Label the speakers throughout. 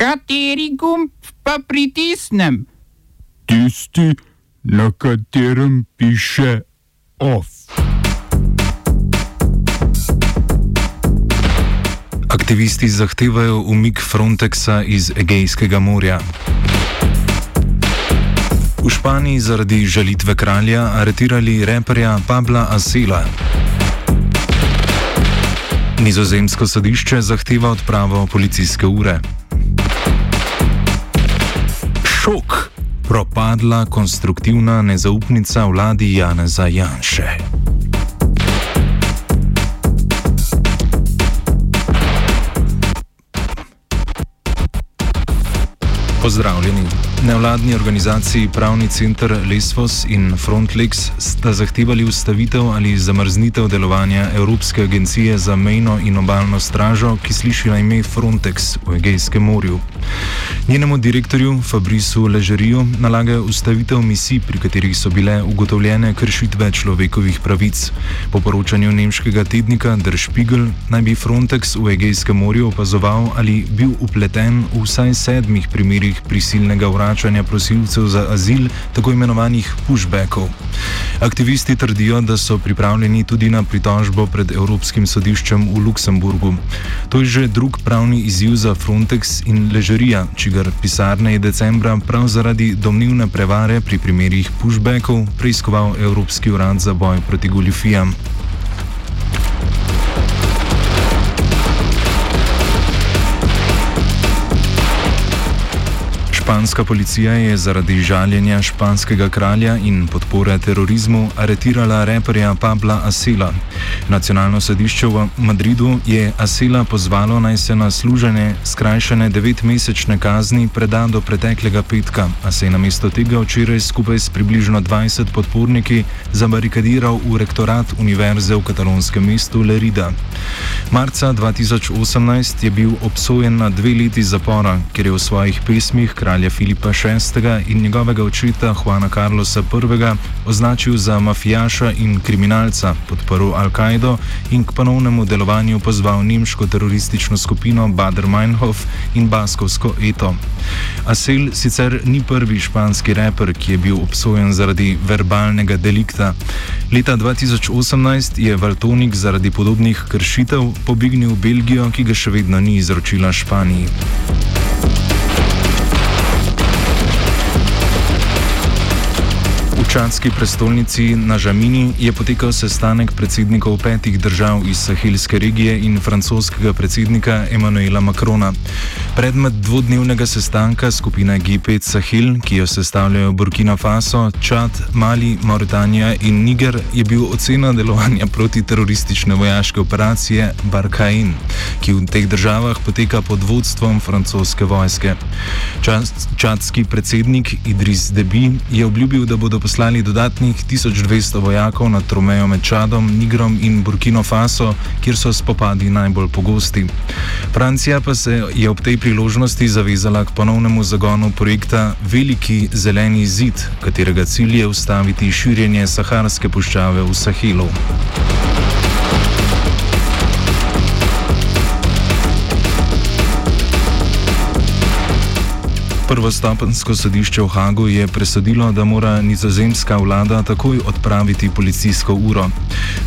Speaker 1: Kateri gumb pa pritisnem?
Speaker 2: Tisti, na katerem piše OF.
Speaker 3: Aktivisti zahtevajo umik Frontexa iz Egejskega morja. V Španiji zaradi žalitve kralja aretirali reperja Pabla Asela. Nizozemsko sodišče zahteva odpravo policijske ure. Šok! Propadla konstruktivna nezaupnica vladi Janeza Janše. Pozdravljeni. Nevladni organizaciji Pravni center Lesvos in Frontlex sta zahtevali ustavitev ali zamrznitev delovanja Evropske agencije za mejno in obaljno stražo, ki sliši na ime Frontex v Egejskem morju. Njenemu direktorju Fabrisu Ležeriju nalagajo ustavitev misij, pri katerih so bile ugotovljene kršitve človekovih pravic. Po poročanju nemškega tednika Der Spiegel naj bi Frontex v Egejskem morju opazoval ali bil upleten v vsaj sedmih primerih prisilnega vračanja prosilcev za azil, tako imenovanih pushbackov. Aktivisti trdijo, da so pripravljeni tudi na pritožbo pred Evropskim sodiščem v Luksemburgu. To je že drug pravni izziv za Frontex in Ležerija, čigar pisarne je decembra prav zaradi domnevne prevare pri primerih pushbackov preiskoval Evropski urad za boj proti goljufijam. Španska policija je zaradi žaljenja španskega kralja in podpore terorizmu aretirala reperja Pabla Asela. Nacionalno sodišče v Madridu je Asela pozvalo naj se na služene skrajšane devetmesečne kazni preda do preteklega petka, a se je namesto tega včeraj skupaj s približno 20 podporniki zabarikadiral v rektorat univerze v katalonskem mestu Lerida. Marca 2018 je bil obsojen na dve leti zapora, ker je v svojih pesmih kralj kralja Filipa VI. in njegovega očeta Juana Carlosa I. označil za mafijaša in kriminalca, podporil Al-Kaido in k ponovnemu delovanju pozval nemško teroristično skupino Bader Meinhof in baskovsko Eto. Asel sicer ni prvi španski reper, ki je bil obsojen zaradi verbalnega delikta. Leta 2018 je Valtonik zaradi podobnih kršitev pobignil v Belgijo, ki ga še vedno ni izročila Španiji. Čadski prestolnici na Žamini je potekal sestanek predsednikov petih držav iz sahelske regije in francoskega predsednika Emanuela Macrona. Predmet dvodnevnega sestanka skupine G5 Sahel, ki jo sestavljajo Burkina Faso, Čad, Mali, Mauritanija in Niger, je bil ocena delovanja protiteroristične vojaške operacije Barkain, ki v teh državah poteka pod vodstvom francoske vojske. Čadski predsednik Idris Debi je obljubil, da bodo poslali poslali dodatnih 1200 vojakov na Tromejo med Čadom, Nigrom in Burkino Faso, kjer so spopadi najbolj pogosti. Francija pa se je ob tej priložnosti zavezala k ponovnemu zagonu projekta Veliki zeleni zid, katerega cilj je ustaviti širjenje Saharske puščave v Sahelu. Prvostopensko sodišče v Hagu je presodilo, da mora nizozemska vlada takoj odpraviti policijsko uro.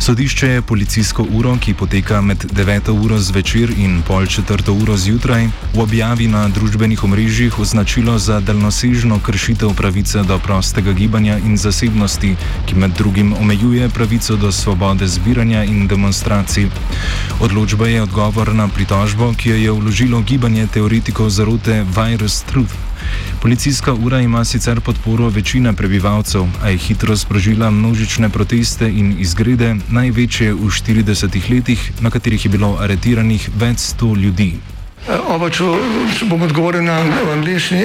Speaker 3: Sodišče je policijsko uro, ki poteka med 9. uro zvečer in pol 4. uro zjutraj, v objavi na družbenih omrežjih označilo za daljnosežno kršitev pravice do prostega gibanja in zasebnosti, ki med drugim omejuje pravico do svobode zbiranja in demonstracij. Odločba je odgovor na pritožbo, ki jo je vložilo gibanje teoretikov zarote Virus Truth. Policijska ura ima sicer podporo večine prebivalcev, a je hitro sprožila množične proteste in izgrede, največje v 40 letih, na katerih je bilo aretiranih več sto ljudi.
Speaker 4: Oba, če bom odgovoril na angliški.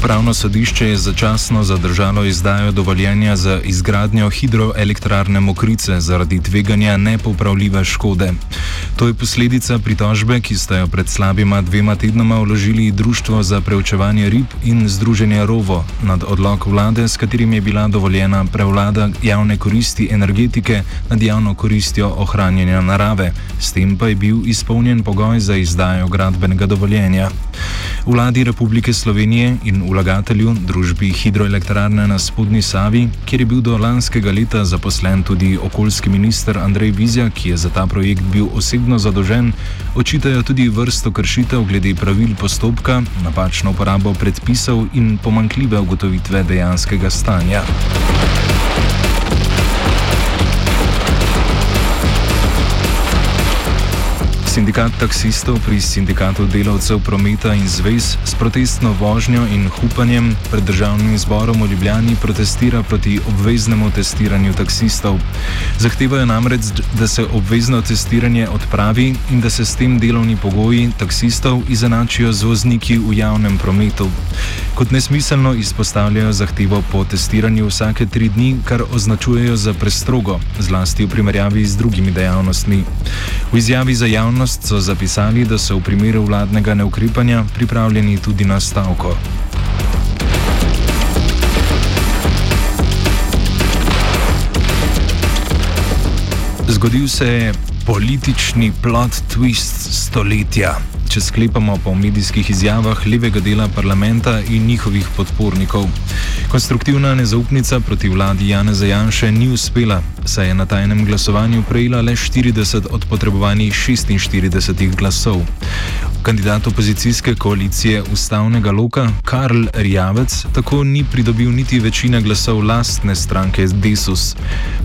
Speaker 3: Upravno sodišče je začasno zadržalo izdajo dovoljenja za izgradnjo hidroelektrarne Mokrice zaradi tveganja nepopravljive škode. To je posledica pritožbe, ki sta jo pred slabima dvema tednoma vložili Društvo za preučevanje rib in Združenje Rovo nad odlog vlade, s katerim je bila dovoljena prevlada javne koristi energetike nad javno koristjo ohranjanja narave. S tem pa je bil izpolnjen pogoj za izdajo gradbenega dovoljenja. Vladi Republike Slovenije in vlagatelju družbi Hidroelektrarne na spodnji Savi, kjer je bil do lanskega leta zaposlen tudi okoljski minister Andrej Vizja, ki je za ta projekt bil osebno zadolžen, očitajo tudi vrsto kršitev glede pravil postopka, napačno uporabo predpisov in pomankljive ugotovitve dejanskega stanja. Sindikat taksistov pri sindikatu delavcev prometa in zvez s protestno vožnjo in hupanjem pred državnim zborom v Ljubljani protestira proti obveznemu testiranju taksistov. Zahtevajo namreč, da se obvezno testiranje odpravi in da se s tem delovni pogoji taksistov izenačijo z vozniki v javnem prometu. Kot nesmiselno izpostavljajo zahtevo po testiranju vsake tri dni, kar označujejo za prestrogo, zlasti v primerjavi z drugimi dejavnostmi. V izjavi za javnost so zapisali, da so v primeru vladnega neukrepanja pripravljeni tudi na stavko. Zgodil se je politični plot twist stoletja če sklepamo po medijskih izjavah levega dela parlamenta in njihovih podpornikov. Konstruktivna nezaupnica proti vladi Jana Zajanše ni uspela, saj je na tajnem glasovanju prejela le 40 od potrebovanih 46 glasov. Kandidat opozicijske koalicije ustavnega loka Karl Rjavec tako ni pridobil niti večine glasov lastne stranke Desus.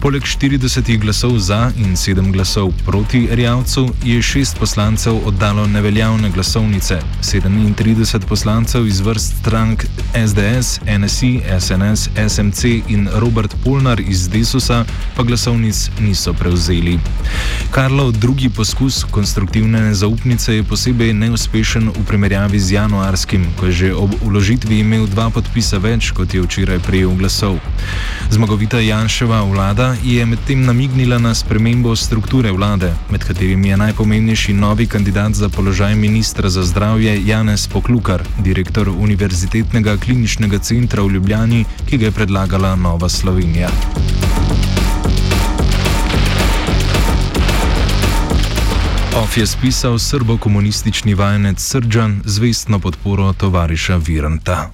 Speaker 3: Poleg 40 glasov za in 7 glasov proti Rjavcu je šest poslancev oddalo neveljavne glasovnice, 37 poslancev iz vrst strank SDS, NSI, SNS, SMC in Robert Polnar iz Desusa pa glasovnic niso prevzeli. Karlov drugi poskus konstruktivne nezaupnice je posebej ne neuspešen v primerjavi z januarskim, ko je že ob uložitvi imel dva podpisa več, kot je včeraj prejel glasov. Zmagovita Janševa vlada je medtem namignila na spremembo strukture vlade, med katerimi je najpomembnejši novi kandidat za položaj ministra za zdravje Janez Poklukar, direktor Univerzitetnega kliničnega centra v Ljubljani, ki ga je predlagala Nova Slovenija. Of je spisal srbo-komunistični vajenec Srđan z vestno podporo tovariša Viranta.